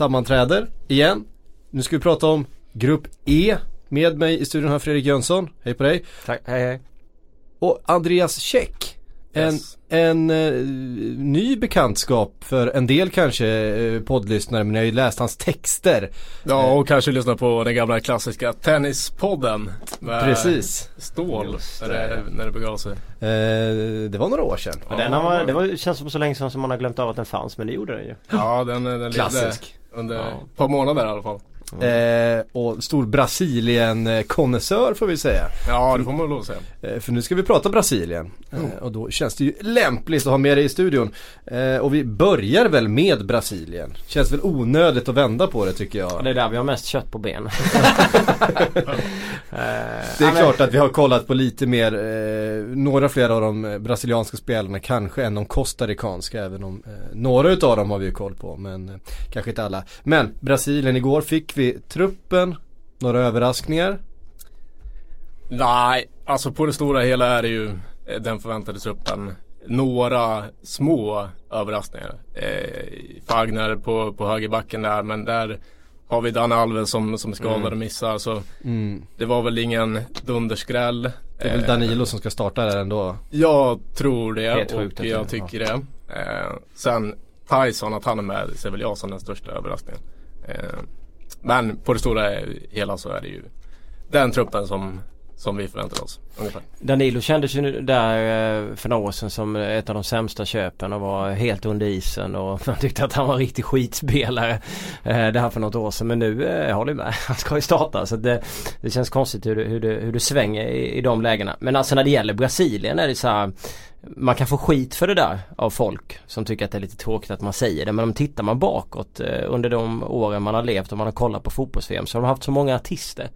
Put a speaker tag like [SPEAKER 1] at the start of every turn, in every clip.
[SPEAKER 1] Sammanträder igen. Nu ska vi prata om Grupp E. Med mig i studion har Fredrik Jönsson. Hej på dig.
[SPEAKER 2] Tack, hej hej.
[SPEAKER 1] Och Andreas Käck. En,
[SPEAKER 3] Yes.
[SPEAKER 1] en eh, ny bekantskap för en del kanske eh, poddlyssnare men jag har ju läst hans texter.
[SPEAKER 3] Ja och kanske lyssna på den gamla klassiska Tennispodden.
[SPEAKER 1] Precis.
[SPEAKER 3] Stål
[SPEAKER 2] Just
[SPEAKER 3] när
[SPEAKER 2] det.
[SPEAKER 3] när det begav sig.
[SPEAKER 1] Eh, det var några år sedan.
[SPEAKER 2] Och den har man, det var, känns som så länge sedan som man har glömt av att den fanns men det gjorde den ju.
[SPEAKER 3] Ja den, den
[SPEAKER 1] Klassisk.
[SPEAKER 3] Under
[SPEAKER 2] Ja.
[SPEAKER 3] ett par månader i alla fall.
[SPEAKER 1] Eh, och stor Brasilien-konnässör får vi säga.
[SPEAKER 3] Ja det får man lov att säga.
[SPEAKER 1] Eh, För nu ska vi prata Brasilien. Eh, Och då känns det ju lämpligt att ha med dig i studion. Eh, Och vi börjar väl med Brasilien. Känns väl onödigt att vända på det tycker jag.
[SPEAKER 2] Det är där vi har mest kött på ben. Eh,
[SPEAKER 1] Det är klart att vi har kollat på lite mer, eh, några fler av de eh, brasilianska spelarna kanske än de costaricanska även om eh, några utav dem har vi ju koll på men eh, kanske inte alla. Men Brasilien igår fick vi truppen, några överraskningar.
[SPEAKER 3] Nej, alltså på det stora hela är det ju eh, den förväntade truppen. Några små överraskningar. Eh, Fagner på, på högerbacken där men där har vi Dan Alves som, som är skadad
[SPEAKER 2] Mm.
[SPEAKER 3] och missar så
[SPEAKER 1] Mm.
[SPEAKER 3] det var väl ingen dunderskräll.
[SPEAKER 1] Det är väl
[SPEAKER 3] Eh,
[SPEAKER 1] Danilo som ska starta där ändå.
[SPEAKER 3] Jag tror det
[SPEAKER 2] Helt sjukt
[SPEAKER 3] och jag tycker det. Eh, sen Tyson, att han är med ser väl jag som den största överraskningen. Eh, men på det stora hela så är det ju den truppen som, som vi förväntar oss ungefär.
[SPEAKER 2] Danilo kändes ju där eh, för några år sedan som ett av de sämsta köpen och var helt under isen och man tyckte att han var en riktig skitspelare. Eh, det här för något år sedan men nu eh, jag håller med. Han ska ju starta så det, det känns konstigt hur det, hur det, hur det svänger i, i de lägena. Men alltså när det gäller Brasilien är det så här man kan få skit för det där av folk som tycker att det är lite tråkigt att man säger det. Men om tittar man bakåt under de åren man har levt och man har kollat på fotbolls så har de haft så många artister.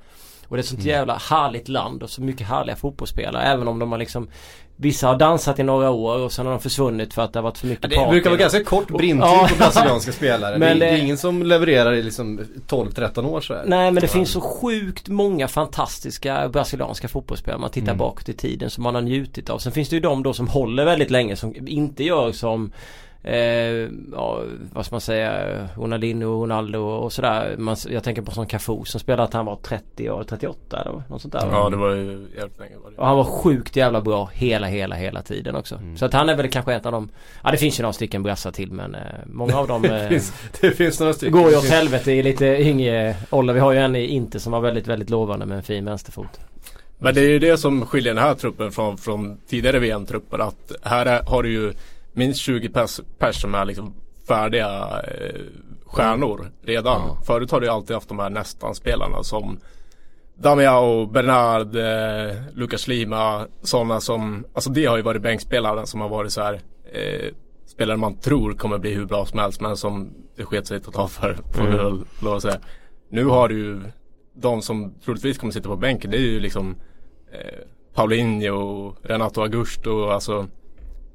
[SPEAKER 2] Och det är ett sånt jävla härligt land och så mycket härliga fotbollsspelare. Även om de har liksom Vissa har dansat i några år och sen har de försvunnit för att det har varit för mycket
[SPEAKER 1] Det
[SPEAKER 2] party.
[SPEAKER 1] brukar vara ganska kort brintid
[SPEAKER 2] Ja.
[SPEAKER 1] på brasilianska spelare.
[SPEAKER 2] Men
[SPEAKER 1] det, är, det är
[SPEAKER 2] det-
[SPEAKER 1] ingen som levererar i liksom 12-13 år så här.
[SPEAKER 2] Nej men det finns så sjukt många fantastiska brasilianska fotbollsspelare. Man tittar
[SPEAKER 1] Mm.
[SPEAKER 2] bakåt i tiden som man har njutit av. Sen finns det ju de då som håller väldigt länge som inte gör som Eh, ja, vad ska man säga, Ronaldinho, Ronaldo och sådär. Man, jag tänker på sån Cafu som spelade att han var 30 år, 38 eller något sånt där.
[SPEAKER 3] Ja det var ju jävligt länge var det.
[SPEAKER 2] Och han var sjukt jävla bra hela, hela, hela tiden också.
[SPEAKER 1] Mm.
[SPEAKER 2] Så att han är väl kanske ett av dem. Ja det finns ju några stycken brassar till men eh, många av dem
[SPEAKER 1] Det
[SPEAKER 2] eh,
[SPEAKER 1] finns, det finns några stycken.
[SPEAKER 2] går ju
[SPEAKER 1] Det
[SPEAKER 2] åt helvete i lite yngre ålder. Vi har ju en i Inter som var väldigt, väldigt lovande med en fin vänsterfot.
[SPEAKER 3] Men det är ju det som skiljer den här truppen från, från tidigare VM-trupper. Att här är, har du ju minst 20 pers, pers som är liksom färdiga eh, stjärnor redan.
[SPEAKER 1] Ja.
[SPEAKER 3] Förut har du alltid haft de här nästan-spelarna som Damiao, Bernard, eh, Lucas Lima. Sådana som, alltså det har ju varit bänkspelare som har varit så här eh, spelare man tror kommer bli hur bra som helst men som det sket sig totalt för. Får
[SPEAKER 2] Mm.
[SPEAKER 3] lov att säga. Nu har du ju de som troligtvis kommer sitta på bänken det är ju liksom eh, Paulinho, Renato Augusto, alltså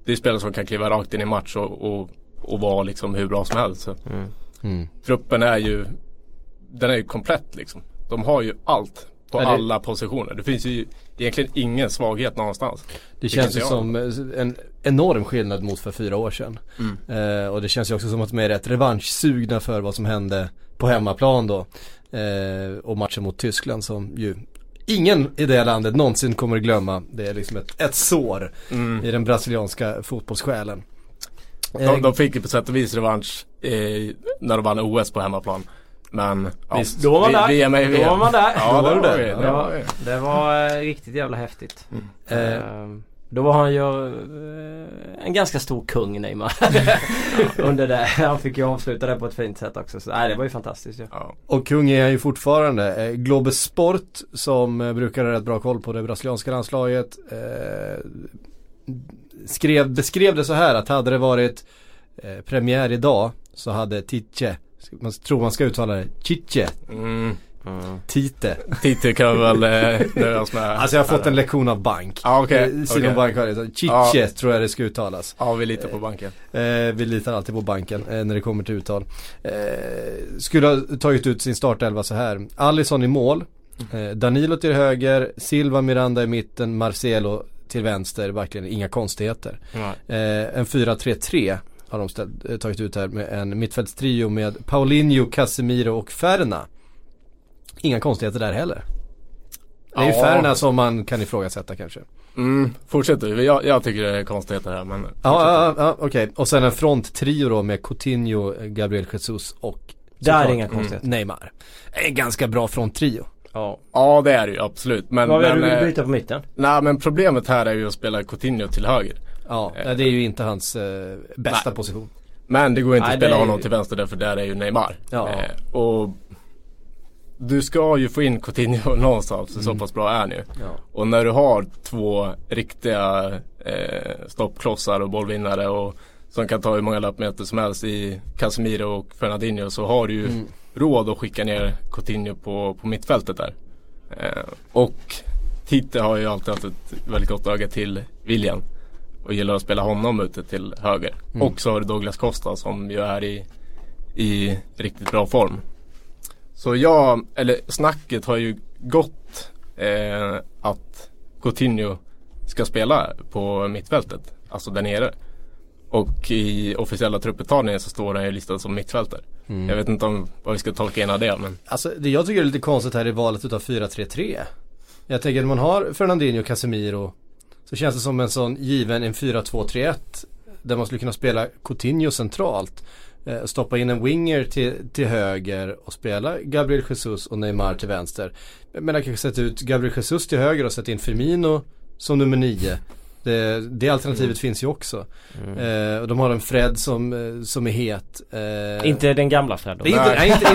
[SPEAKER 3] det är spelare som kan kliva rakt in i match och, och, och vara liksom hur bra som helst. Så.
[SPEAKER 2] Mm.
[SPEAKER 1] Mm.
[SPEAKER 3] Truppen är ju, den är ju komplett liksom. De har ju allt på
[SPEAKER 1] det-
[SPEAKER 3] alla positioner. Det finns ju egentligen ingen svaghet någonstans.
[SPEAKER 1] Det
[SPEAKER 3] kan
[SPEAKER 1] känns ju som eh, en enorm skillnad mot för fyra år sedan.
[SPEAKER 3] Mm.
[SPEAKER 1] Eh, och det känns ju också som att de är rätt revanschsugna för vad som hände på hemmaplan då. Eh, och matchen mot Tyskland som ju ingen i det landet någonsin kommer att glömma. Det är liksom ett, ett sår
[SPEAKER 3] Mm.
[SPEAKER 1] i den brasilianska fotbollssjälen. Eh,
[SPEAKER 3] De, de fick ju på sätt och vis revansch eh, när de vann OS på hemmaplan. Men ja,
[SPEAKER 1] Visst,
[SPEAKER 2] Då var man
[SPEAKER 3] vi-
[SPEAKER 2] där.
[SPEAKER 3] VM är
[SPEAKER 2] Då
[SPEAKER 3] VM.
[SPEAKER 2] var man där.
[SPEAKER 3] Ja,
[SPEAKER 1] Då var
[SPEAKER 3] det var.
[SPEAKER 1] Ja.
[SPEAKER 3] Det var.
[SPEAKER 2] Det var eh, riktigt jävla häftigt.
[SPEAKER 1] Eh,
[SPEAKER 2] Eh, Då var han ju eh, en ganska stor kung Neymar. Under det. Han fick ju avsluta det på ett fint sätt också. Så, nej, det var ju fantastiskt ju.
[SPEAKER 3] Ja.
[SPEAKER 1] Och kung är han ju fortfarande. Eh, Globus Sport som eh, brukar ha rätt bra koll på det brasilianska landslaget. Eh, skrev, beskrev det så här att hade det varit eh, premiär idag så hade Tiche, man tror man ska uttala det, Chiche,
[SPEAKER 3] Mm.
[SPEAKER 2] Mm.
[SPEAKER 1] Tite.
[SPEAKER 3] Tite kan väl eh, nöja oss med.
[SPEAKER 1] Alltså jag har fått en lektion av bank.
[SPEAKER 3] Ja okej.
[SPEAKER 1] Eh, Simon
[SPEAKER 3] okej.
[SPEAKER 1] Bank har det. så Chiche tror jag det ska uttalas.
[SPEAKER 3] Ja vi litar på banken.
[SPEAKER 1] Eh, vi litar alltid på banken eh, när det kommer till uttal. Eh, skulle ha tagit ut sin startelva så här. Alisson i mål. Eh, Danilo till höger. Silva Miranda i mitten. Marcelo till vänster. Verkligen inga konstigheter. Eh, en 4-3-3. har de ställt, eh, tagit ut här med en mittfältstrio med Paulinho, Casemiro och Ferna. Inga konstigheter där heller. Det är ju
[SPEAKER 3] Ja.
[SPEAKER 1] Ferna som man kan ifrågasätta kanske.
[SPEAKER 3] Mm, fortsätt du. Jag, jag tycker det är konstigheter här men
[SPEAKER 1] Ja, ja, ja okej. Och sen en fronttrio då med Coutinho, Gabriel Jesus och
[SPEAKER 2] Där är inga konstigheter.
[SPEAKER 1] Neymar. En ganska bra fronttrio.
[SPEAKER 2] Ja.
[SPEAKER 3] Ja det är det ju absolut. Men,
[SPEAKER 2] Vad vill
[SPEAKER 3] men,
[SPEAKER 2] du
[SPEAKER 3] eh,
[SPEAKER 2] byta på mitten?
[SPEAKER 3] nej, men problemet här är ju att spela Coutinho till höger.
[SPEAKER 1] Ja,
[SPEAKER 3] Eh.
[SPEAKER 1] det är ju inte hans eh, bästa
[SPEAKER 3] Nej.
[SPEAKER 1] position.
[SPEAKER 3] Men det går inte
[SPEAKER 2] Nej,
[SPEAKER 3] att spela
[SPEAKER 2] är ju-
[SPEAKER 3] honom till vänster därför där är ju Neymar.
[SPEAKER 1] Ja.
[SPEAKER 3] Eh, och du ska ju få in Coutinho någonstans, så
[SPEAKER 1] Mm.
[SPEAKER 3] pass bra är han ju.
[SPEAKER 1] Ja.
[SPEAKER 3] Och när du har två riktiga eh, stoppklossar och bollvinnare och som kan ta hur många löpmeter som helst i Casemiro och Fernandinho så har du ju
[SPEAKER 1] Mm.
[SPEAKER 3] råd att skicka ner Coutinho på, på mittfältet där. Eh, och Tite har ju alltid haft ett väldigt gott öga till William. Och gillar att spela honom ute till höger.
[SPEAKER 1] Mm.
[SPEAKER 3] Och så har du Douglas Costa som ju är i, i riktigt bra form. Så jag, eller snacket har ju gått eh, att Coutinho ska spela på mittfältet. Alltså där nere. Och i officiella trupputtagningen så står han ju listad som mittfältare.
[SPEAKER 1] Mm.
[SPEAKER 3] Jag vet inte om vad vi ska tolka in av det men
[SPEAKER 1] Alltså det jag tycker är lite konstigt här i valet utav 4-3-3. Jag tänker när man har Fernandinho Casemiro så känns det som en sån given en 4-2-3-1 där man skulle kunna spela Coutinho centralt. Eh, stoppa in en winger till, till höger och spela Gabriel Jesus och Neymar till vänster. Men jag kanske sätta ut Gabriel Jesus till höger och sätta in Firmino som nummer 9. Det, det alternativet finns ju också. Eh, och de har en Fred som, eh, som är het. Eh,
[SPEAKER 2] Inte den gamla Fred då?
[SPEAKER 1] det är inte,
[SPEAKER 3] Nej.
[SPEAKER 1] inte,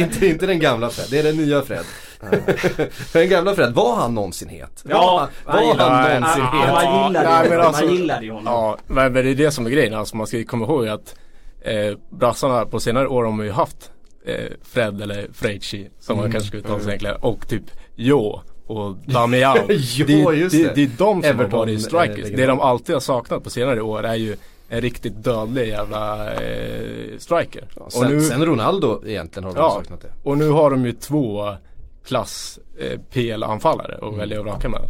[SPEAKER 1] inte, inte, inte den gamla Fred, det är den nya Fred. Den gamla Fred, var han någonsin het?
[SPEAKER 2] Ja,
[SPEAKER 1] var han, var han någonsin
[SPEAKER 3] nej,
[SPEAKER 1] het?
[SPEAKER 2] man gillade
[SPEAKER 3] nej,
[SPEAKER 2] ju
[SPEAKER 3] men alltså-
[SPEAKER 2] Man gillade ju honom.
[SPEAKER 3] Ja, men men det är det som är grejen. Alltså man ska ju komma ihåg att eh, brassarna på senare år har man ju haft eh, Fred eller Freichi som man
[SPEAKER 1] Mm.
[SPEAKER 3] kanske ska uttala sig egentligen. Och typ Jo och Damiao.
[SPEAKER 1] Jo,
[SPEAKER 3] det,
[SPEAKER 1] just
[SPEAKER 3] det.
[SPEAKER 1] det.
[SPEAKER 3] Det är de som
[SPEAKER 1] Everton,
[SPEAKER 3] har varit strikers.
[SPEAKER 1] eh,
[SPEAKER 3] det de alltid har saknat på senare år är ju en riktigt dödlig jävla eh, striker.
[SPEAKER 1] Ja,
[SPEAKER 3] och,
[SPEAKER 1] sen,
[SPEAKER 3] nu,
[SPEAKER 1] sen Ronaldo egentligen har de
[SPEAKER 3] Ja.
[SPEAKER 1] saknat det.
[SPEAKER 3] och nu har de ju två klass eh, PL-anfallare och
[SPEAKER 1] Mm.
[SPEAKER 3] välja att vraka med.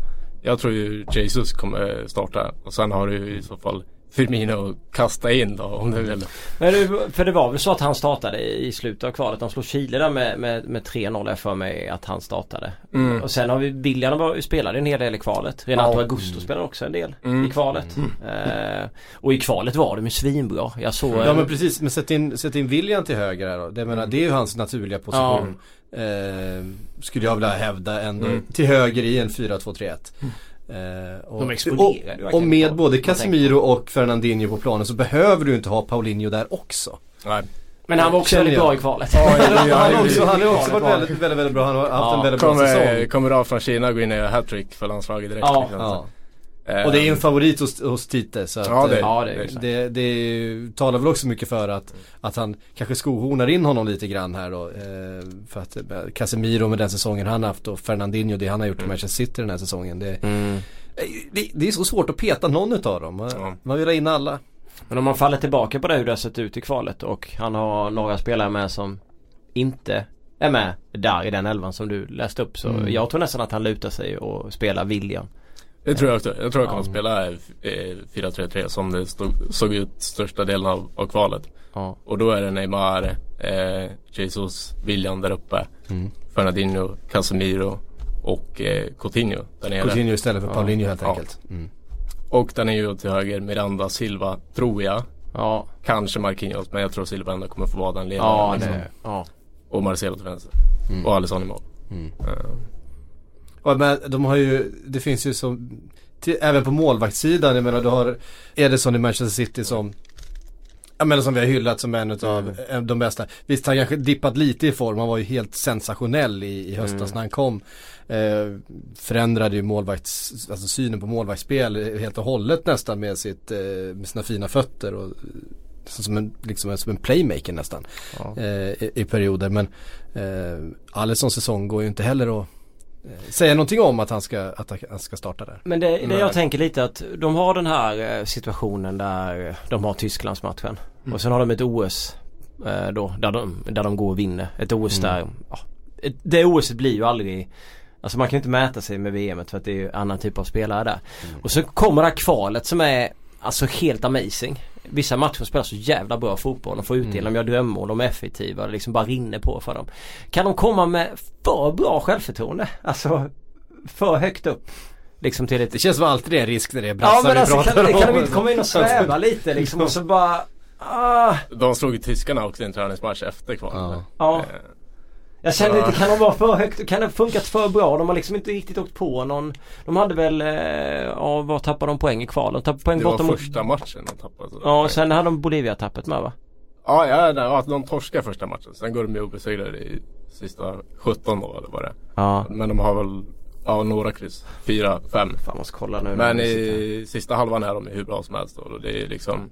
[SPEAKER 3] Jag tror ju Jesus kommer starta och sen har du i så fall Firmino kasta in då om du vill.
[SPEAKER 2] Men du, för det var väl så att han startade i slutet av kvalet. De slog Chile där med, med, med 3-0 jag för mig att han startade.
[SPEAKER 3] Mm.
[SPEAKER 2] Och sen har vi William var- spelade en hel del i kvalet. Renato
[SPEAKER 3] Ja.
[SPEAKER 2] Augusto spelade också en del
[SPEAKER 3] Mm.
[SPEAKER 2] i kvalet. Eh, och i kvalet var de ju svinbra. Jag såg
[SPEAKER 1] Ja
[SPEAKER 2] en-
[SPEAKER 1] men precis, men sätt in, sätt in William till höger här då. Det, menar, det är ju hans naturliga position. Eh, skulle jag vilja hävda ändå.
[SPEAKER 3] Mm.
[SPEAKER 1] Till höger i en 4-2-3-1. Eh, och,
[SPEAKER 2] De exploderar ju
[SPEAKER 1] och, och med både Casemiro och Fernandinho på planen så behöver du inte ha Paulinho där också.
[SPEAKER 3] Nej.
[SPEAKER 2] Men han var också väldigt bra i kvalet.
[SPEAKER 3] Ja,
[SPEAKER 1] han, har också, han har också varit väldigt, väldigt, väldigt bra. Han har haft
[SPEAKER 2] Ja.
[SPEAKER 1] en väldigt bra
[SPEAKER 3] Kommer,
[SPEAKER 1] säsong.
[SPEAKER 3] kommer av från Kina och går in och gör hattrick för landslaget direkt.
[SPEAKER 2] Ja.
[SPEAKER 3] liksom.
[SPEAKER 1] Ja.
[SPEAKER 3] Eh,
[SPEAKER 1] Och det är ju en favorit hos, hos Tite så att,
[SPEAKER 3] Ja, det
[SPEAKER 1] eh,
[SPEAKER 2] Ja det
[SPEAKER 3] det är
[SPEAKER 1] det, det talar väl också mycket för att, att han kanske skohornar in honom lite grann här då. Eh, för att Casemiro med den säsongen han haft och Fernandinho det han har gjort i Manchester City den här säsongen. Det,
[SPEAKER 2] mm.
[SPEAKER 1] det, det är så svårt att peta någon utav dem. Man, man vill ha in alla.
[SPEAKER 2] Men om man faller tillbaka på det hur det har sett ut i kvalet och han har några spelare med som inte är med där i den elvan som du läste upp. Så
[SPEAKER 1] Mm.
[SPEAKER 2] jag tror nästan att han lutar sig och spelar William.
[SPEAKER 3] Det tror jag också. Jag tror jag kommer
[SPEAKER 2] Ja.
[SPEAKER 3] spela eh, 4-3-3 som det stod, såg ut största delen av, av kvalet.
[SPEAKER 2] Ja.
[SPEAKER 3] Och då är det Neymar, eh, Jesus, William där uppe.
[SPEAKER 1] Mm.
[SPEAKER 3] Fernandinho, Casemiro och eh, Coutinho där nere.
[SPEAKER 1] Coutinho istället för
[SPEAKER 2] Ja.
[SPEAKER 1] Paulinho helt
[SPEAKER 3] Ja.
[SPEAKER 1] enkelt. Mm.
[SPEAKER 3] Och där nere till höger Miranda, Silva, tror jag.
[SPEAKER 2] Ja,
[SPEAKER 3] Kanske Marquinhos men jag tror Silva ändå kommer få vara den ledaren.
[SPEAKER 2] ja,
[SPEAKER 3] liksom.
[SPEAKER 2] ja.
[SPEAKER 3] Och Marcelo till vänster.
[SPEAKER 1] Mm.
[SPEAKER 3] Och Alisson i mål.
[SPEAKER 1] Mm.
[SPEAKER 3] Eh,
[SPEAKER 1] Och men de har ju, det finns ju som, till, även på målvaktssidan, jag menar du har Ederson i Manchester City som jag menar som vi har hyllat som en av de bästa. Visst han kanske dippat lite i form, han var ju helt sensationell i, i höstas
[SPEAKER 2] Mm.
[SPEAKER 1] när han kom. Eh, förändrade ju målvakts, alltså synen på målvaktsspel helt och hållet nästan med, sitt, eh, med sina fina fötter. Och, som en, liksom en, som en playmaker nästan
[SPEAKER 2] ja.
[SPEAKER 1] eh, i, i perioder. Men eh, Alessons säsong går ju inte heller att eh, säga någonting om att han ska, att han ska starta där.
[SPEAKER 2] Men det, det jag tänker lite att de har den här eh, situationen där eh, de har Tysklandsmatchen.
[SPEAKER 1] Mm.
[SPEAKER 2] Och sen har de ett OS eh, då där de, där de går och vinner. Ett OS
[SPEAKER 1] Mm.
[SPEAKER 2] där, ja, det OS blir ju aldrig Alltså man kan inte mäta sig med VM för att det är ju annan typ av spelare där.
[SPEAKER 1] Mm.
[SPEAKER 2] Och så kommer det här kvalet som är Alltså helt amazing. Vissa matcher spelar så jävla bra fotboll. De får utdelning, mm. de gör drömmål, de är effektiva. Det liksom bara rinner på för dem. Kan de komma med för bra självförtroende? Alltså för högt upp. Liksom till ett...
[SPEAKER 1] Det känns som alltid det är en risk när det är brassar
[SPEAKER 2] ja, men
[SPEAKER 1] vi
[SPEAKER 2] alltså, kan,
[SPEAKER 1] om.
[SPEAKER 2] kan de inte komma in och sväva lite liksom och så bara ah.
[SPEAKER 3] De slog ju tyskarna också i en träningsmatch efter kvalet.
[SPEAKER 2] Ja. ja. Jag kände inte, kan de vara för högt? Kan det funkat för bra? De har liksom inte riktigt åkt på någon De hade väl, eh, ja vad tappade de poäng i kval? De tappade poäng
[SPEAKER 3] Det
[SPEAKER 2] borta
[SPEAKER 3] var
[SPEAKER 2] mot...
[SPEAKER 3] första matchen de tappade.
[SPEAKER 2] Ja, och sen hade de Bolivia-tappet med va?
[SPEAKER 3] Ja, ja, ja de torskar första matchen. Sen går de ju obesegrade i sista 17 då eller vad det
[SPEAKER 2] Ja.
[SPEAKER 3] Men de har väl, ja några kryss. Fyra, fem.
[SPEAKER 2] Fan måste kolla nu.
[SPEAKER 3] Men i sista halvan är de hur bra som helst då. Och det är liksom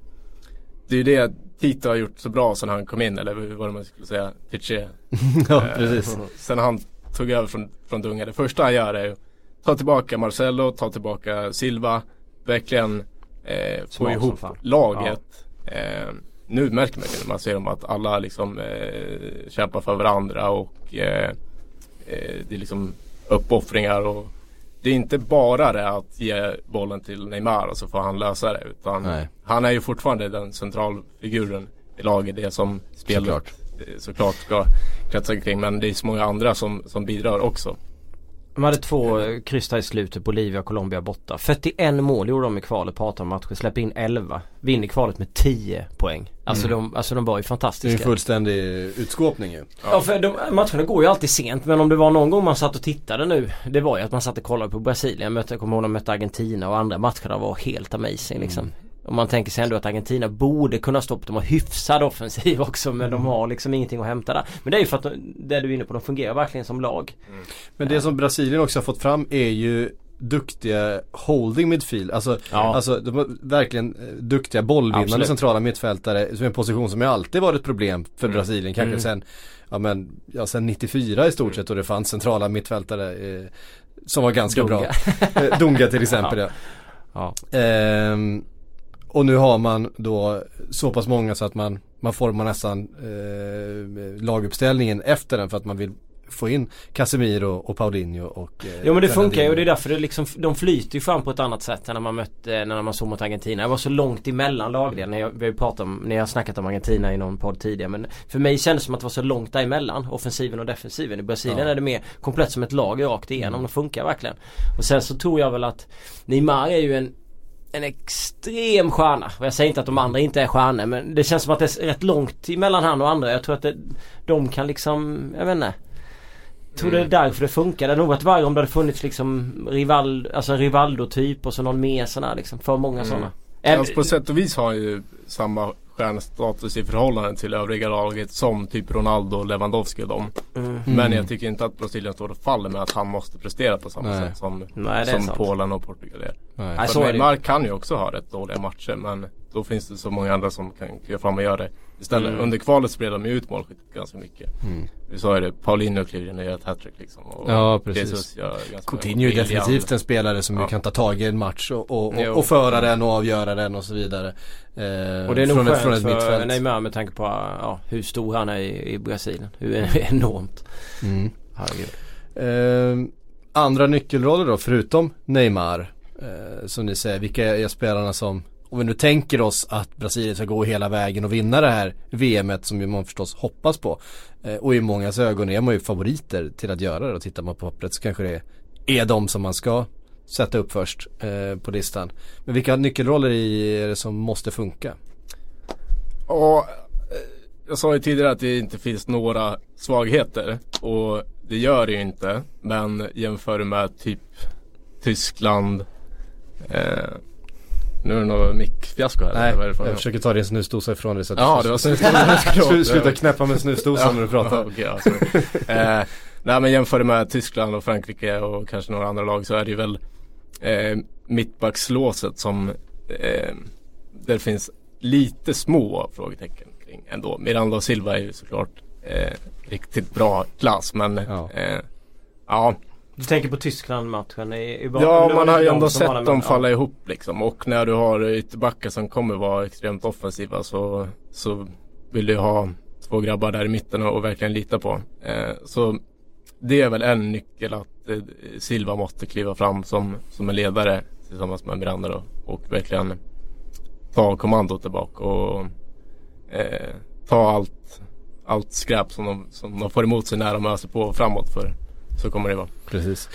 [SPEAKER 3] Det är ju det Tito har gjort så bra sen han kom in eller vad man skulle säga. Piché.
[SPEAKER 1] ja precis.
[SPEAKER 3] Eh, sen han tog över från, från Dunga. Det första han gör är att ta tillbaka Marcelo, ta tillbaka Silva. Verkligen eh, få ihop laget. Eh, nu märker man ju när man ser dem att alla liksom eh, kämpar för varandra och eh, eh, det är liksom uppoffringar och det är inte bara det att ge bollen till Neymar och så får han lösa det utan
[SPEAKER 1] Nej.
[SPEAKER 3] han är ju fortfarande den centralfiguren i laget. Det som spelet
[SPEAKER 1] Såklart.
[SPEAKER 3] eh, såklart ska kretsa kring men det är så många andra som, som bidrar också.
[SPEAKER 2] De hade två kryss i slutet. Bolivia och Colombia borta. 41 mål gjorde de i kvalet på 18 matcher. Släppte in 11. Vinner kvalet med 10 poäng. Alltså,
[SPEAKER 1] Mm.
[SPEAKER 2] de, alltså de var ju
[SPEAKER 1] Det är
[SPEAKER 2] fantastiska.
[SPEAKER 1] en fullständig utskåpning ju.
[SPEAKER 2] Ja för de, matcherna går ju alltid sent men om det var någon gång man satt och tittade nu Det var ju att man satt och kollade på Brasilien. Mötte, jag kommer ihåg när de mötte Argentina och andra matcherna var helt amazing liksom. Och man tänker sig ändå att Argentina borde kunna stå upp. De har hyfsad offensiv också men de har liksom ingenting att hämta där. Men det är ju för att de, det du är inne på, de fungerar verkligen som lag.
[SPEAKER 1] Men det som Brasilien också har fått fram är ju duktiga holding midfield. Alltså,
[SPEAKER 2] Ja.
[SPEAKER 1] alltså verkligen eh, duktiga bollvinnande
[SPEAKER 2] Absolut.
[SPEAKER 1] centrala mittfältare. Som är en position som ju alltid varit ett problem för
[SPEAKER 3] Mm.
[SPEAKER 1] Brasilien. Kanske
[SPEAKER 2] Mm.
[SPEAKER 1] sen, ja men, ja sen 94 i stort sett och det fanns centrala mittfältare eh, som var ganska
[SPEAKER 2] Dunga.
[SPEAKER 1] bra. Eh, Dunga till exempel ja.
[SPEAKER 2] Ja.
[SPEAKER 1] Ehm, och nu har man då så pass många så att man, man formar nästan eh, laguppställningen efter den för att man vill få in Casemiro och Paulinho och eh,
[SPEAKER 2] Jo men det funkar ju och det är därför det liksom, de flyter ju fram på ett annat sätt än när man mötte, när man såg mot Argentina. Det var så långt emellan lagdelarna. Jag- Vi har pratat om, ni har snackat om Argentina i någon podd tidigare men för mig kändes det som att det var så långt däremellan, offensiven och defensiven. I Brasilien
[SPEAKER 1] Ja. Mm.
[SPEAKER 2] är det mer komplett som ett lag rakt igenom. De funkar verkligen. Och sen så tror jag väl att Neymar är ju en en extrem stjärna. Jag säger inte att de andra inte är stjärnor men det känns som att det är rätt långt emellan han och andra. Jag tror att det, de kan liksom, jag vet inte. Jag tror
[SPEAKER 3] Mm.
[SPEAKER 2] det är därför det funkar. Det hade nog varit värre om det hade funnits liksom Rival, alltså en Rivaldo-typ och så någon mer sån här liksom. För många
[SPEAKER 3] Mm.
[SPEAKER 2] sådana.
[SPEAKER 3] Alltså på sätt och vis har han ju samma stjärnstatus i förhållande till övriga laget som typ Ronaldo och Lewandowski och dem.
[SPEAKER 2] Mm.
[SPEAKER 3] Men jag tycker inte att Brasilien står och faller med att han måste prestera på samma
[SPEAKER 1] Nej.
[SPEAKER 3] sätt som,
[SPEAKER 2] Nej
[SPEAKER 3] som. Polen och Portugal är.
[SPEAKER 1] Nej.
[SPEAKER 2] Nej, så
[SPEAKER 3] För
[SPEAKER 2] är det ju.
[SPEAKER 3] Neymar kan ju också ha rätt dåliga matcher men då finns det så många andra som kan kliva fram och göra det istället.
[SPEAKER 2] Mm.
[SPEAKER 3] Under kvalet spelade de ju ut målskyttet ganska mycket.
[SPEAKER 1] Mm.
[SPEAKER 3] Vi sa ju det, Paulinho kliver in och gör ett hattrick liksom. Och
[SPEAKER 1] Ja, precis. Coutinho är definitivt en spelare som
[SPEAKER 3] Ja.
[SPEAKER 1] kan ta tag i en match och, och, och, och föra den och avgöra den och så vidare. Eh,
[SPEAKER 2] Och det är nog
[SPEAKER 1] från, ett,
[SPEAKER 2] skönt
[SPEAKER 1] från ett
[SPEAKER 2] för
[SPEAKER 1] mittfält.
[SPEAKER 2] Neymar med tanke på ja, hur stor han är i, i Brasilien. Hur enormt.
[SPEAKER 1] Mm.
[SPEAKER 2] Herregud.
[SPEAKER 1] Eh, andra nyckelroller då förutom Neymar. Eh, som ni säger, vilka är spelarna som om vi nu tänker oss att Brasilien ska gå hela vägen och vinna det här VMet som ju man förstås hoppas på. Eh, och i mångas ögon är man ju favoriter till att göra det och tittar man på pappret så kanske det är de som man ska sätta upp först eh, på listan. Men vilka nyckelroller i är det som måste funka?
[SPEAKER 3] Ja eh, jag sa ju tidigare att det inte finns några svagheter och det gör det ju inte. Men jämför med typ Tyskland. Eh, nu är det något mickfiasko här.
[SPEAKER 1] Nej,
[SPEAKER 3] för
[SPEAKER 1] jag försöker ta din snusdosa ifrån dig så att
[SPEAKER 3] Ja, det var
[SPEAKER 1] Sluta knäppa med snusdosan när du pratar.
[SPEAKER 3] Ja, ja, sorry. eh, nej men jämför det med Tyskland och Frankrike och kanske några andra lag så är det ju väl eh, mittbackslåset som eh, det finns lite små frågetecken kring ändå. Miranda och Silva är ju såklart eh, riktigt bra klass men
[SPEAKER 1] Ja.
[SPEAKER 3] eh, ja,
[SPEAKER 2] Du tänker på Tyskland-matchen
[SPEAKER 3] ja man har ju ändå sett
[SPEAKER 2] där,
[SPEAKER 3] dem falla ihop liksom och när du har ytterbackar som kommer vara extremt offensiva så, så vill du ha två grabbar där i mitten och, verkligen lita på. Eh, så det är väl en nyckel att eh, Silva måste kliva fram som, som en ledare tillsammans med Miranda då och verkligen ta kommandot tillbaka och eh, ta allt, allt skräp som de, som de får emot sig när de öser på framåt. För så kommer det vara.
[SPEAKER 1] Precis.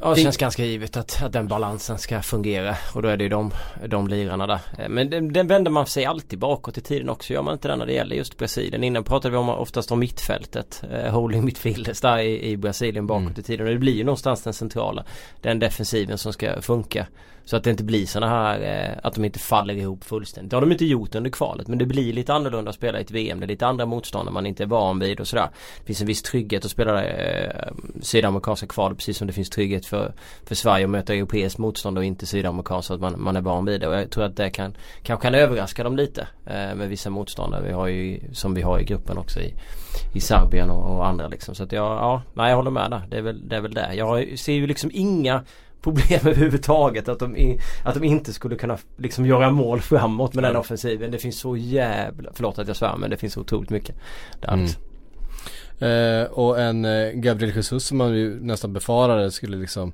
[SPEAKER 2] Ja det känns ganska givet att, att den balansen ska fungera och då är det ju de, de lirarna där. Eh, men den, den vänder man sig alltid bakåt i tiden också. Gör man inte det när det gäller just Brasilien. Innan pratade vi om oftast om mittfältet. Eh, holding midfielders där i, i Brasilien bakåt mm. i tiden. Och det blir ju någonstans den centrala. Den defensiven som ska funka. Så att det inte blir sådana här eh, att de inte faller ihop fullständigt. Det har de inte gjort under kvalet men det blir lite annorlunda att spela i ett VM. Det är lite andra motståndare man inte är van vid och sådär. Det finns en viss trygghet att spela eh, sydamerikanska kval precis som det finns trygghet för, för Sverige att möta europeiskt motstånd och inte sydamerikansk så att man, man är van vid det. Och jag tror att det kan, kanske kan överraska dem lite eh, med vissa motståndare vi har ju, som vi har i gruppen också i, i Serbien och, och andra liksom. Så att jag, ja, nej jag håller med där. Det är väl, det är väl det. Jag ser ju liksom inga problem överhuvudtaget. Att de, att de inte skulle kunna liksom göra mål framåt med den offensiven. Det finns så jävla, förlåt att jag svär men det finns så otroligt mycket. Där mm.
[SPEAKER 1] Eh, och en eh, Gabriel Jesus som man ju nästan befarade skulle liksom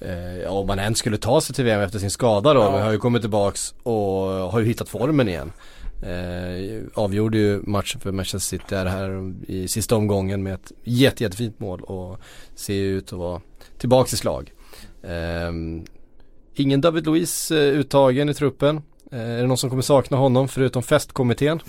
[SPEAKER 1] eh, om man ens skulle ta sig till VM efter sin skada då. Ja. Men har ju kommit tillbaks och har ju hittat formen igen. Eh, avgjorde ju matchen för Manchester City här i sista omgången med ett jätte, jättefint mål och ser ju ut att vara tillbaks i slag. Um, ingen David Luiz uh, uttagen i truppen. Uh, är det någon som kommer sakna honom förutom festkommittén?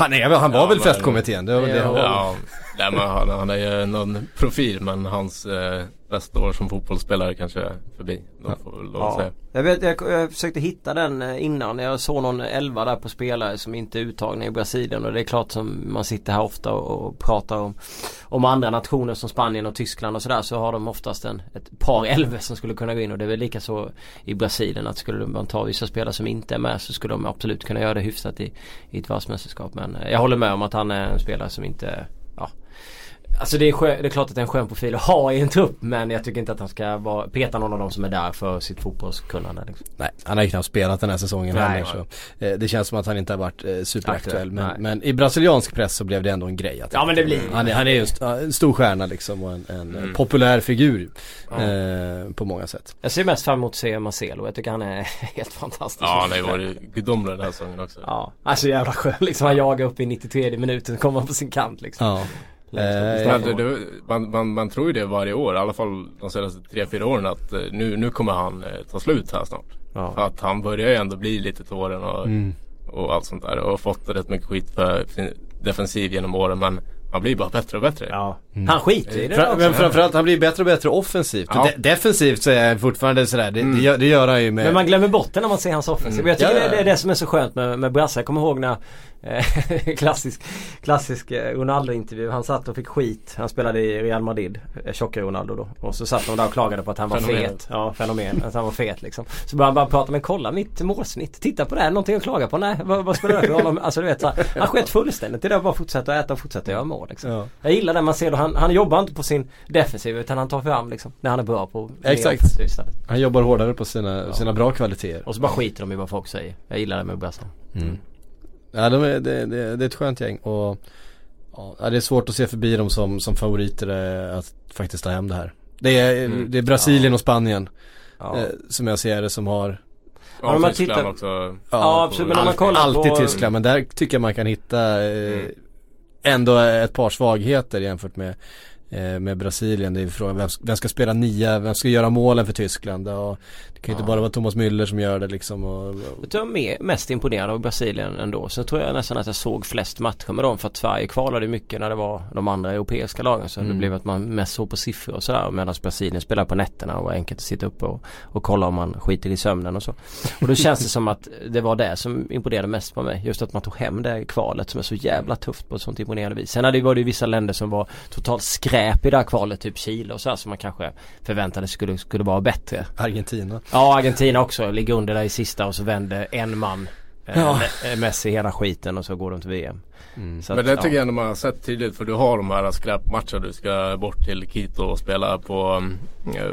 [SPEAKER 1] Han, är, han var ja, väl men, festkommittén? Det, det,
[SPEAKER 3] ja, Nej, men han, han är ju någon profil men hans eh, bästa år som fotbollsspelare kanske är förbi. De får ja. säga.
[SPEAKER 2] Jag, vet, jag, jag försökte hitta den eh, innan. Jag såg någon elva där på spelare som inte är uttagna i Brasilien. Och det är klart som man sitter här ofta och, och pratar om, om andra nationer som Spanien och Tyskland och sådär. Så har de oftast en, ett par elva som skulle kunna gå in. Och det är väl lika så i Brasilien. Att skulle man ta vissa spelare som inte är med så skulle de absolut kunna göra det hyfsat i, i ett världsmästerskap. Men eh, jag håller med om att han är en spelare som inte Alltså det är, skön, det är klart att det är en skön profil att ha i en trupp men jag tycker inte att han ska vara, peta någon av dem som är där för sitt fotbollskunnande. Liksom.
[SPEAKER 1] Nej, han har ju knappt spelat den här säsongen nej, heller så eh, Det känns som att han inte har varit eh, superaktuell men, men, i brasiliansk press så blev det ändå en grej.
[SPEAKER 2] ja men det blir
[SPEAKER 1] Han är, han är ju en stor stjärna liksom och en, en mm. populär figur ja. eh, på många sätt.
[SPEAKER 2] Jag ser mest fram emot att se Marcelo. Jag tycker han är helt fantastisk.
[SPEAKER 3] Ja han har ju varit gudomlig den här säsongen också.
[SPEAKER 2] Ja, alltså jävla skön liksom. Han jagar upp i 93 minuten och kommer på sin kant liksom. Ja.
[SPEAKER 3] Eh, det, man, man, man, tror ju det varje år, i alla fall de senaste tre fyra åren att eh, nu, nu kommer han eh, ta slut här snart. Ja. För att han börjar ju ändå bli lite tåren och, mm. och allt sånt där och fått rätt mycket skit för defensiv genom åren men han blir bara bättre och bättre.
[SPEAKER 2] Ja. Mm. Han skiter i det
[SPEAKER 1] Fra, Men framförallt han blir bättre och bättre offensivt. Ja. De defensivt så är han fortfarande sådär. Det, mm. det, gör, det, gör, han ju med.
[SPEAKER 2] Men man glömmer bort det när man ser hans offensiv. Mm. Jag tycker ja, det, är det som är så skönt med, med Brasse. Jag kommer ihåg när klassisk, klassisk eh, Ronaldo-intervju. Han satt och fick skit. Han spelade i Real Madrid. Eh, tjocka Ronaldo då. Och så satt de där och klagade på att han var fenomen. fet. Ja, fenomen. Att han var fet liksom. Så började han bara prata. Men kolla mitt målsnitt. Titta på det här. Någonting att klaga på? Nej, vad, vad spelar det för roll? Alltså du vet så här, Han sket fullständigt. Det är bara fortsätta äta och fortsätta göra mål liksom. Ja. Jag gillar det man ser då. Han, han jobbar inte på sin defensiv utan han tar fram liksom. När han är bra på
[SPEAKER 1] Exakt. Han jobbar hårdare på sina, ja. sina bra kvaliteter.
[SPEAKER 2] Och så bara skiter de i vad folk säger. Jag gillar det med Brassan. Mm.
[SPEAKER 1] Ja de är, det, det, det är ett skönt gäng och ja, det är svårt att se förbi dem som, som favoriter eh, att faktiskt ta hem det här. Det är, mm. det är Brasilien ja. och Spanien ja. eh, som jag ser det som har
[SPEAKER 3] Ja, ja Tyskland tittar... också. Ja,
[SPEAKER 2] ja absolut. Men om man kollar
[SPEAKER 1] Alltid på... Tyskland men där tycker jag man kan hitta eh, mm. ändå ett par svagheter jämfört med Eh, med Brasilien. Det är frågan vem, vem ska spela nia, vem ska göra målen för Tyskland? Och det kan ju inte bara vara Thomas Müller som gör det liksom. Och.
[SPEAKER 2] Jag tror jag är mest imponerad av Brasilien ändå. Sen tror jag nästan att jag såg flest matcher med dem för att Sverige kvalade mycket när det var de andra europeiska lagen. Så mm. det blev att man mest såg på siffror och sådär. Medan Brasilien spelar på nätterna och var enkelt att sitta uppe och, och kolla om man skiter i sömnen och så. Och då känns det som att det var det som imponerade mest på mig. Just att man tog hem det kvalet som är så jävla tufft på ett sånt imponerande vis. Sen hade det varit vissa länder som var totalt skräp skräp i det här kvalet, typ Chile och så här, som man kanske förväntade skulle, skulle vara bättre.
[SPEAKER 1] Argentina.
[SPEAKER 2] Ja, Argentina också. Ligger under där i sista och så vänder en man eh, ja. Messi hela skiten och så går de till VM.
[SPEAKER 3] Mm. Men det tycker ja. jag ändå man har sett tydligt för du har de här skräpmatcherna. Du ska bort till Quito och spela på, mm,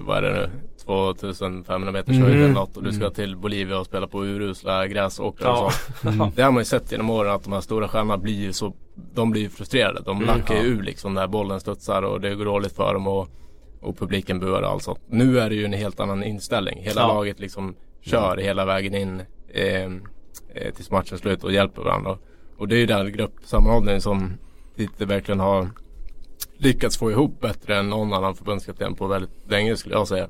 [SPEAKER 3] vad är det nu, 2500 meters mm. höjd eller något. Och du ska mm. till Bolivia och spela på urusla gräsåkrar ja. och sånt. Mm. Det har man ju sett genom åren att de här stora stjärnorna blir ju så, de blir ju frustrerade. De mm. lackar ju ur liksom när bollen studsar och det går dåligt för dem och, och publiken buar och allt sånt. Nu är det ju en helt annan inställning. Hela ja. laget liksom kör hela vägen in eh, eh, tills matchen slut och hjälper varandra. Och det är ju den gruppsammanhållningen som Titte verkligen har lyckats få ihop bättre än någon annan förbundskapten på väldigt länge skulle jag säga.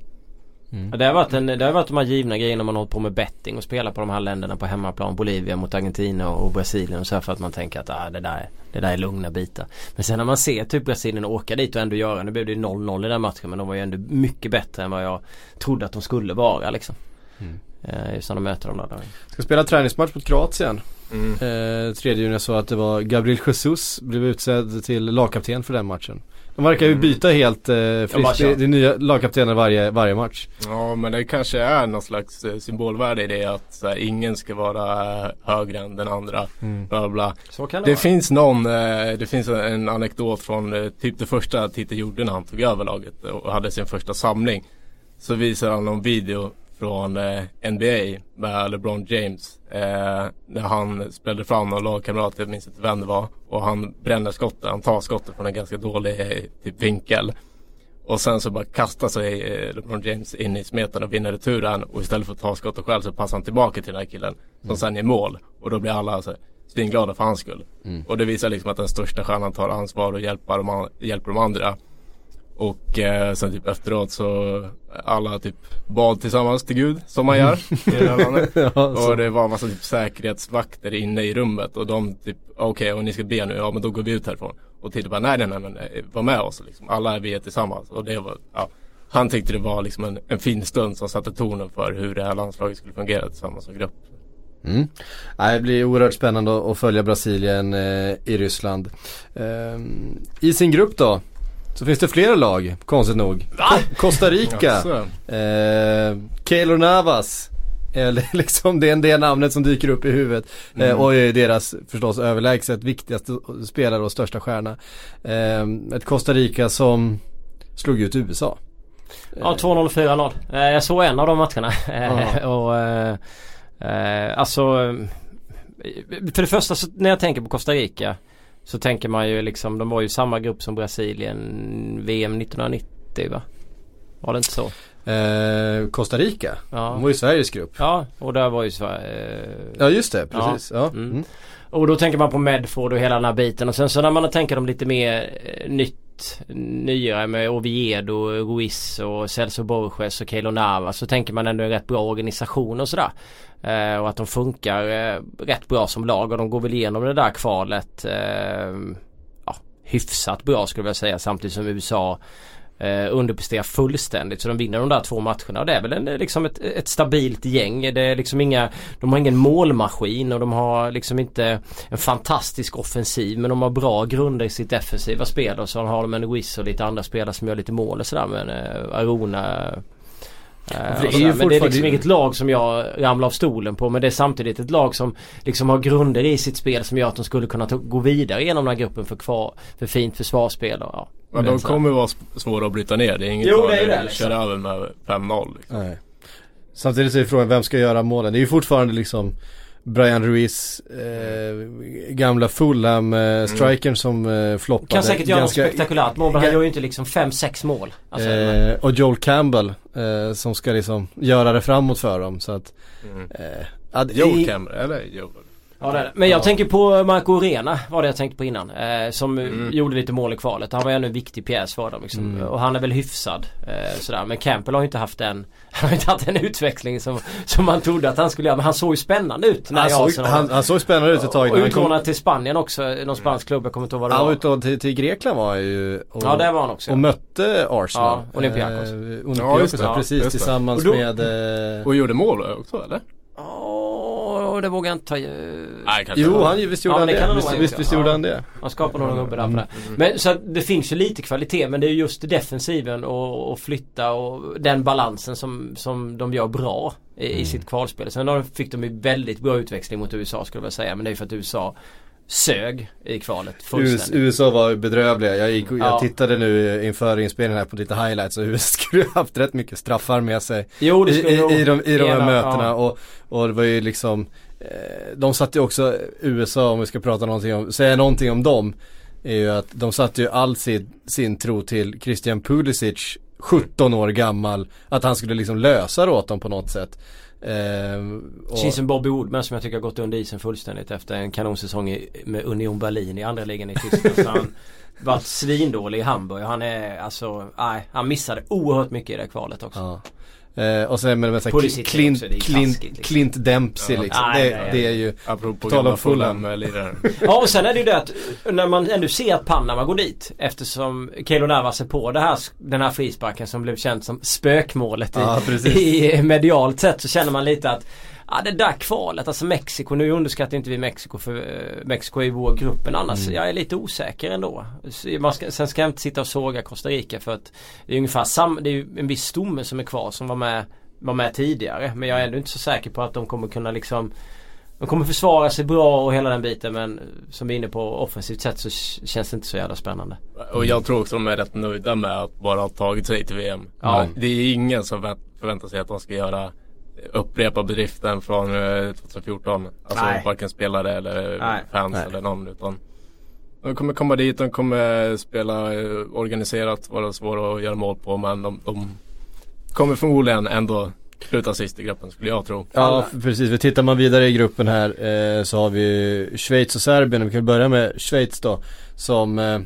[SPEAKER 2] Mm. Det, har varit en, det har varit de här givna grejerna man har hållit på med betting och spelat på de här länderna på hemmaplan. Bolivia mot Argentina och Brasilien och så här för att man tänker att ah, det, där, det där är lugna bitar. Men sen när man ser typ Brasilien åka dit och ändå göra, nu blev det 0-0 i den matchen men de var ju ändå mycket bättre än vad jag trodde att de skulle vara liksom. Mm. Eh, just när de möter dem där.
[SPEAKER 1] Ska spela träningsmatch mot Kroatien. Mm. Eh, tredje juni så att det var Gabriel Jesus blev utsedd till lagkapten för den matchen. De verkar ju byta helt eh, friskt. Det, är nya lagkaptener varje, varje match.
[SPEAKER 3] Ja men det kanske är någon slags eh, symbolvärde i det att så här, ingen ska vara eh, högre än den andra. Mm. Bla, bla. Så kan det, det vara. finns någon, eh, det finns en anekdot från eh, typ det första Titte gjorde när han tog över laget och hade sin första samling. Så visar han någon video från eh, NBA med LeBron James. Eh, när han spelade fram någon lagkamrat, jag minns inte vem det var. Och han bränner skottet, han tar skottet från en ganska dålig eh, typ vinkel. Och sen så bara kastar sig eh, LeBron James in i smeten och vinner returen. Och istället för att ta skottet själv så passar han tillbaka till den här killen. Som mm. sen ger mål. Och då blir alla alltså, svinglada för hans skull. Mm. Och det visar liksom att den största stjärnan tar ansvar och hjälper de, hjälper de andra. Och eh, sen typ efteråt så alla typ bad tillsammans till Gud som man gör i det här landet. ja, och det var massa typ säkerhetsvakter inne i rummet och de typ okej okay, och ni ska be nu, ja men då går vi ut härifrån. Och Titte bara nej nej nej men var med oss liksom. Alla är vi är tillsammans och det var ja, han tyckte det var liksom en, en fin stund som satte tonen för hur det här landslaget skulle fungera tillsammans som grupp.
[SPEAKER 1] Mm. Det blir oerhört spännande att följa Brasilien eh, i Ryssland. Eh, I sin grupp då så finns det flera lag, konstigt nog. Va? Costa Rica. eh, Keylor Navas. Eller liksom det är det namnet som dyker upp i huvudet. Eh, mm. Eh, och är deras förstås överlägset viktigaste spelare och största stjärna. Eh, ett Costa Rica som slog ut USA.
[SPEAKER 2] Ja 2-0 4-0. Eh, jag såg en av de matcherna. och eh, alltså för det första så, när jag tänker på Costa Rica så tänker man ju liksom, de var ju samma grupp som Brasilien VM 1990 va? Var det inte så?
[SPEAKER 1] Eh, Costa Rica? Ja. De var ju Sveriges grupp.
[SPEAKER 2] Ja, och där var ju Sverige. Eh...
[SPEAKER 1] Ja just det, precis. Ja. ja. Mm.
[SPEAKER 2] Och då tänker man på Medford och hela den här biten och sen så när man tänker dem lite mer eh, nytt nyare med Oviedo, Ruiz och Celso Borges och Keylor Navas så tänker man ändå en rätt bra organisation och sådär. Eh, och att de funkar eh, rätt bra som lag och de går väl igenom det där kvalet eh, ja, hyfsat bra skulle jag säga samtidigt som USA eh, underpresterar fullständigt. Så de vinner de där två matcherna och det är väl en, liksom ett, ett, stabilt gäng. Det är liksom inga, de har ingen målmaskin och de har liksom inte en fantastisk offensiv men de har bra grunder i sitt defensiva spel och så har de en Wiz och lite andra spelare som gör lite mål och sådär men eh, Arona Uh, det är ju men det är liksom inget lag som jag ramlar av stolen på men det är samtidigt ett lag som liksom har grunder i sitt spel som gör att de skulle kunna gå vidare genom den här gruppen för, kvar, för fint försvarsspel. Och, ja,
[SPEAKER 3] men de kommer vara svåra att bryta ner. Det är inget jo, det är det, liksom. köra över med 5-0. Liksom.
[SPEAKER 1] Samtidigt så är frågan vem ska göra målen. Det är ju fortfarande liksom Brian Ruiz, eh, gamla Fulham-strikern eh, mm. som eh, floppade.
[SPEAKER 2] Kan säkert göra ganska, något spektakulärt mål men han gör ju inte liksom 5-6 mål.
[SPEAKER 1] Alltså, eh, och Joel Campbell eh, som ska liksom göra det framåt för dem så att
[SPEAKER 3] mm. eh, Joel Campbell, eller Joel?
[SPEAKER 2] Ja det är det. Men jag ja. tänker på Marco Arena var det jag tänkte på innan. Eh, som mm. gjorde lite mål i kvalet. Han var ju en viktig pjäs för dem liksom. mm. Och han är väl hyfsad. Eh, sådär. Men Campbell har ju inte haft den Han har inte haft en utveckling som, som man trodde att han skulle göra. Men han såg ju spännande ut.
[SPEAKER 1] När han, såg, han, han såg spännande ut ett tag.
[SPEAKER 2] Och utlånad till Spanien också. Någon spansk klubb. Jag kommer inte ihåg vad det
[SPEAKER 1] var.
[SPEAKER 2] Var
[SPEAKER 1] utlånad till, till Grekland var han ju.
[SPEAKER 2] Och, ja där var han också.
[SPEAKER 1] Och mötte Arsenal.
[SPEAKER 2] Ja, Olympiakos.
[SPEAKER 1] Eh, Olympiakos ja, precis. Tillsammans och då, med. Eh...
[SPEAKER 3] Och gjorde mål också eller?
[SPEAKER 2] Ja, det vågar jag inte ta
[SPEAKER 1] Nej, Jo, han, visst gjorde ja, han det. Visst, visst, visst gjorde han det.
[SPEAKER 2] Han skapade några gubbar där det. Mm. Men så det finns ju lite kvalitet men det är just defensiven och, och flytta och den balansen som, som de gör bra i, mm. i sitt kvalspel. Sen fick de ju väldigt bra utväxling mot USA skulle jag säga. Men det är ju för att USA sög i kvalet
[SPEAKER 1] fullständigt. USA var bedrövliga. Jag, gick, jag ja. tittade nu inför inspelningen här på lite highlights och USA skulle haft rätt mycket straffar med sig.
[SPEAKER 2] Jo, det skulle
[SPEAKER 1] I, i, i, de, i de här mötena ja. och, och det var ju liksom De satte ju också USA om vi ska prata någonting om, säga någonting om dem är ju att de satte ju all sin, sin tro till Christian Pulisic 17 år gammal. Att han skulle liksom lösa det åt dem på något sätt. Eh,
[SPEAKER 2] och... Känns som Bobby Woodman som jag tycker har gått under isen fullständigt efter en kanonsäsong med Union Berlin i andra ligan i Tyskland. han varit svindålig i Hamburg. Han är alltså, nej, han missade oerhört mycket i det kvalet också. Ja.
[SPEAKER 1] Eh, och sen med, med så Clint, Clint, Clint, liksom. Clint Dempsey ja. liksom. Nej, det, nej, det, är ju
[SPEAKER 3] Apropå tal om Fulham
[SPEAKER 2] Ja och sen är det ju det att när man ändå ser att Panama går dit eftersom Keilo Navas är på det här, den här frisparken som blev känt som spökmålet ja, i, i medialt sett så känner man lite att Ja det där kvalet, alltså Mexiko, nu underskattar inte vi Mexiko för uh, Mexiko är i vår grupp men annars mm. jag är lite osäker ändå. Man ska, sen ska jag inte sitta och såga Costa Rica för att det är ungefär samma, det är ju en viss stomme som är kvar som var med, var med tidigare. Men jag är ändå inte så säker på att de kommer kunna liksom de kommer försvara sig bra och hela den biten men som vi är inne på offensivt sett så känns det inte så jävla spännande.
[SPEAKER 3] Och jag tror också de är rätt nöjda med att bara ha tagit sig till VM. Ja. Det är ingen som förväntar sig att de ska göra upprepa bedriften från 2014. Eh, alltså Nej. varken spelare eller Nej. fans Nej. eller någon utan de kommer komma dit, de kommer spela eh, organiserat, vara svåra att göra mål på men de, de kommer förmodligen ändå sluta sist i gruppen skulle jag tro.
[SPEAKER 1] Ja precis, vi tittar man vidare i gruppen här eh, så har vi Schweiz och Serbien. Vi kan börja med Schweiz då. Som eh,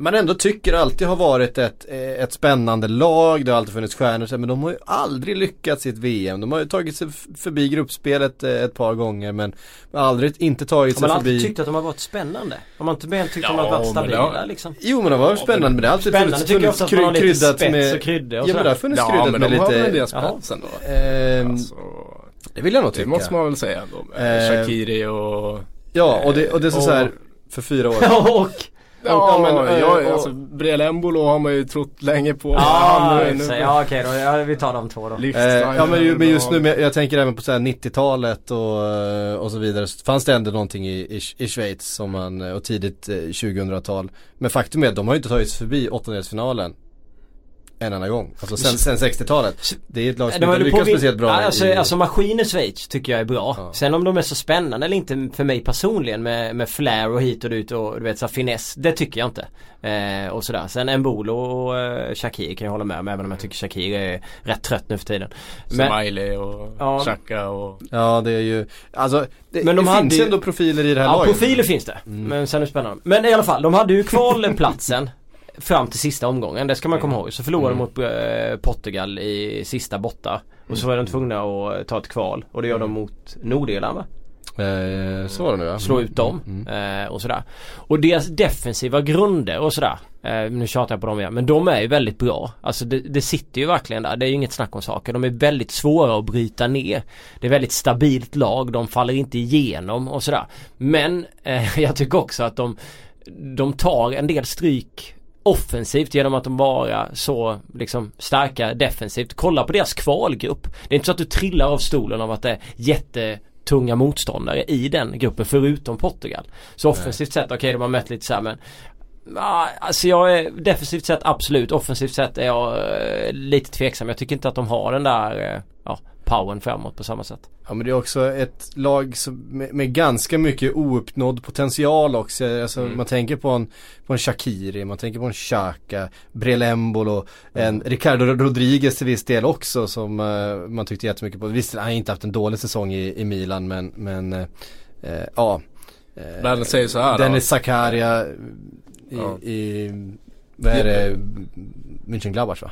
[SPEAKER 1] man ändå tycker alltid har varit ett, eh, ett spännande lag. Det har alltid funnits stjärnor men de har ju aldrig lyckats i ett VM. De har ju tagit sig förbi gruppspelet eh, ett par gånger men aldrig inte tagit sig förbi.
[SPEAKER 2] Har man alltid tyckt att de har varit spännande? Har man inte mer tyckt ja, att de har varit stabila har... liksom?
[SPEAKER 1] Jo men de har varit spännande men det har alltid
[SPEAKER 2] spännande funnits,
[SPEAKER 1] tycker jag
[SPEAKER 2] att man har lite spets med, och kryddor och
[SPEAKER 1] Ja men det har funnits ja, kryddat med lite Ja men de har väl
[SPEAKER 3] en del spets ändå. Ehm,
[SPEAKER 1] alltså, det vill jag nog tycka.
[SPEAKER 3] Det måste man väl säga ändå. Ehm, Shakiri och
[SPEAKER 1] Ja och det, och det är så, och, så här för fyra år sedan.
[SPEAKER 2] och
[SPEAKER 3] Ja, men ja, och, alltså Brelembolo har man ju trott länge på.
[SPEAKER 2] Ah, ja, nu, ja okej då. Ja, vi tar de två då.
[SPEAKER 1] Eh, ja men, men just nu, jag tänker även på 90-talet och, eh, och så vidare. Fanns det ändå någonting i, i, i Schweiz som man, och tidigt 2000-tal. Eh, men faktum är att de har ju inte tagit sig förbi åttondelsfinalen en enda gång. Alltså sen, sen 60-talet. Det är ett lag som inte lyckats speciellt bra.
[SPEAKER 2] Alltså, i... alltså maskinen Schweiz tycker jag är bra. Ja. Sen om de är så spännande eller inte för mig personligen med, med flair och hit och dit och du vet så finess. Det tycker jag inte. Eh, och sådär. Sen Mbolo och eh, Shakir kan jag hålla med om även om jag tycker Shakir är rätt trött nu för tiden.
[SPEAKER 3] Smiley och ja. Xhaka och
[SPEAKER 1] Ja det är ju Alltså det, men de det finns ju ändå profiler i det här
[SPEAKER 2] ja,
[SPEAKER 1] laget.
[SPEAKER 2] Ja profiler finns det. Mm. Men sen är det spännande. Men i alla fall de hade ju kvalplatsen fram till sista omgången. Det ska man komma ihåg. Så förlorade de mm. mot eh, Portugal i sista borta. Och så var de tvungna att ta ett kval. Och det gör de mot Nordirland va?
[SPEAKER 1] Eh, så var det nu ja.
[SPEAKER 2] Slå ut dem mm. mm. eh, och sådär. Och deras defensiva grunder och sådär. Eh, nu tjatar jag på dem igen. Men de är ju väldigt bra. Alltså det, det, sitter ju verkligen där. Det är ju inget snack om saker. De är väldigt svåra att bryta ner. Det är väldigt stabilt lag. De faller inte igenom och sådär. Men eh, jag tycker också att de de tar en del stryk offensivt genom att de bara så liksom starka defensivt. Kolla på deras kvalgrupp. Det är inte så att du trillar av stolen av att det är jättetunga motståndare i den gruppen förutom Portugal. Så offensivt sett, okej okay, de har mött lite så här, men Alltså jag är defensivt sett absolut. Offensivt sett är jag eh, lite tveksam. Jag tycker inte att de har den där eh, ja, powern framåt på samma sätt.
[SPEAKER 1] Ja men det är också ett lag som, med, med ganska mycket ouppnådd potential också. Alltså, mm. Man tänker på en, på en Shakiri, man tänker på en Xhaka, Brelembolo, en mm. Ricardo Rodriguez till viss del också som uh, man tyckte jättemycket på. Visst, han har inte haft en dålig säsong i, i Milan men, men uh, uh, ja.
[SPEAKER 3] Men säger så här
[SPEAKER 1] Dennis Zakaria i, ja. i, vad är det, München-Gladbach va?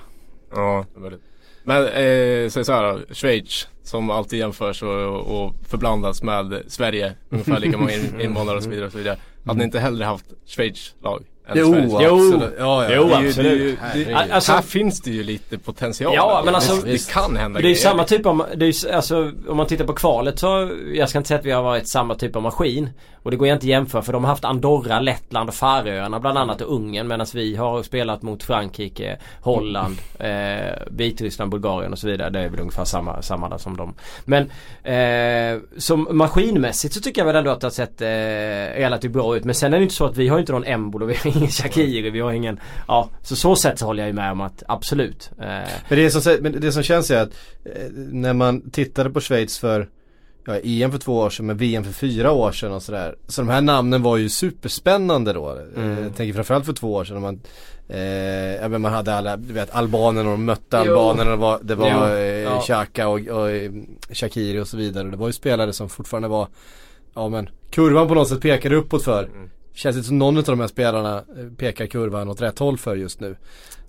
[SPEAKER 3] Ja, väldigt. Men eh, säg så här Schweiz som alltid jämförs och, och förblandas med Sverige. Ungefär lika många invånare och så vidare och så vidare. Hade ni inte hellre haft Schweiz lag?
[SPEAKER 1] Jo, absolut.
[SPEAKER 2] Ja, ja. Jo, absolut.
[SPEAKER 3] Det, det, alltså, här finns det ju lite potential.
[SPEAKER 2] Ja, men alltså.
[SPEAKER 3] Det, det kan hända
[SPEAKER 2] Det är ju samma typ av, det är, alltså om man tittar på kvalet så, jag ska inte säga att vi har varit samma typ av maskin. Och det går ju inte jämföra för de har haft Andorra, Lettland och Färöarna bland annat och Ungern medan vi har spelat mot Frankrike, Holland, eh, Vitryssland, Bulgarien och så vidare. Det är väl ungefär samma, samma där som dem. Men eh, som maskinmässigt så tycker jag väl ändå att det har sett eh, relativt bra ut. Men sen är det inte så att vi har inte någon Embolo, vi har ingen Shakiri, vi har ingen Ja, så så sätt så håller jag ju med om att absolut. Eh.
[SPEAKER 1] Men, det som, men det som känns är att eh, när man tittade på Schweiz för ja, EM för två år sedan men VM för fyra år sedan och sådär. Så de här namnen var ju superspännande då. Mm. Jag tänker framförallt för två år sedan. Man, eh, man hade alla, du vet albanerna och de mötte albanerna. Det var, det var eh, ja. Xhaka och, och eh, Shakiri och så vidare. Det var ju spelare som fortfarande var, ja men kurvan på något sätt pekade uppåt för. Mm. Känns inte som någon av de här spelarna eh, pekar kurvan åt rätt håll för just nu.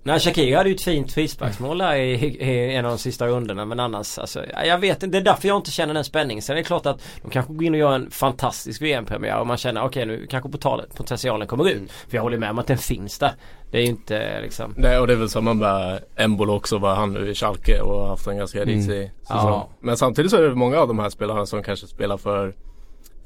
[SPEAKER 2] Nej Shakiri hade ju ett fint frisparksmål där i, i, en av de sista rundorna men annars alltså, Jag vet inte, det är därför jag inte känner den spänningen. Sen är det klart att de kanske går in och gör en fantastisk VM-premiär och man känner okej okay, nu kanske potentialen kommer ut. Mm. För jag håller med om att den finns där. Det är ju inte liksom
[SPEAKER 3] Nej och det är väl samma med Embolo också var han nu i Schalke och haft en ganska risig mm. säsong. Ja. Men samtidigt så är det många av de här spelarna som kanske spelar för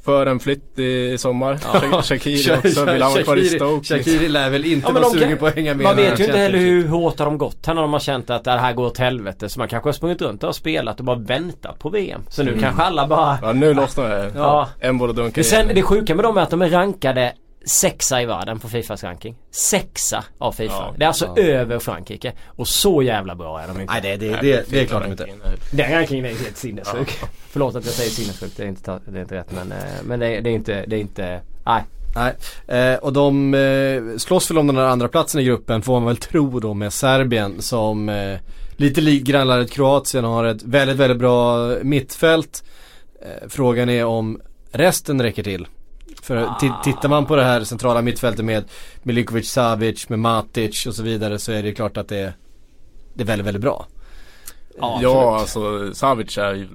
[SPEAKER 3] för en flytt i sommar. Ja. Shakiri också, vill han vara kvar i Stoke?
[SPEAKER 1] Shakiri lär väl inte ja, vara sugen på att hänga med.
[SPEAKER 2] Man vet ju inte heller hur hårt har de gått här när de har känt att det här går åt helvete. Så man kanske har sprungit runt och spelat och bara väntat på VM. Så nu mm. kanske alla bara...
[SPEAKER 3] Ja nu lossnar det. Ja. En borde dunka
[SPEAKER 2] Sen det sjuka med dem är att de är rankade sexa i världen på Fifas ranking. Sexa av Fifa. Ja, det är alltså ja. över Frankrike. Och så jävla bra är de inte.
[SPEAKER 1] Nej det, det, det, det är klart de inte.
[SPEAKER 2] Den rankingen är helt sinnessjuk. Ja. Förlåt att jag säger sinnessjukt. Det är inte, det är inte rätt men, eh, men det, det är inte, det är inte, nej.
[SPEAKER 1] Nej, eh, och de eh, slåss väl om den här andra platsen i gruppen får man väl tro då med Serbien som eh, lite likt grannlandet Kroatien har ett väldigt, väldigt bra mittfält. Eh, frågan är om resten räcker till. För ah. tittar man på det här centrala mittfältet med Milinkovic Savic, med Matic och så vidare så är det klart att det är, det är väldigt, väldigt bra.
[SPEAKER 3] Ja, ja alltså Savic är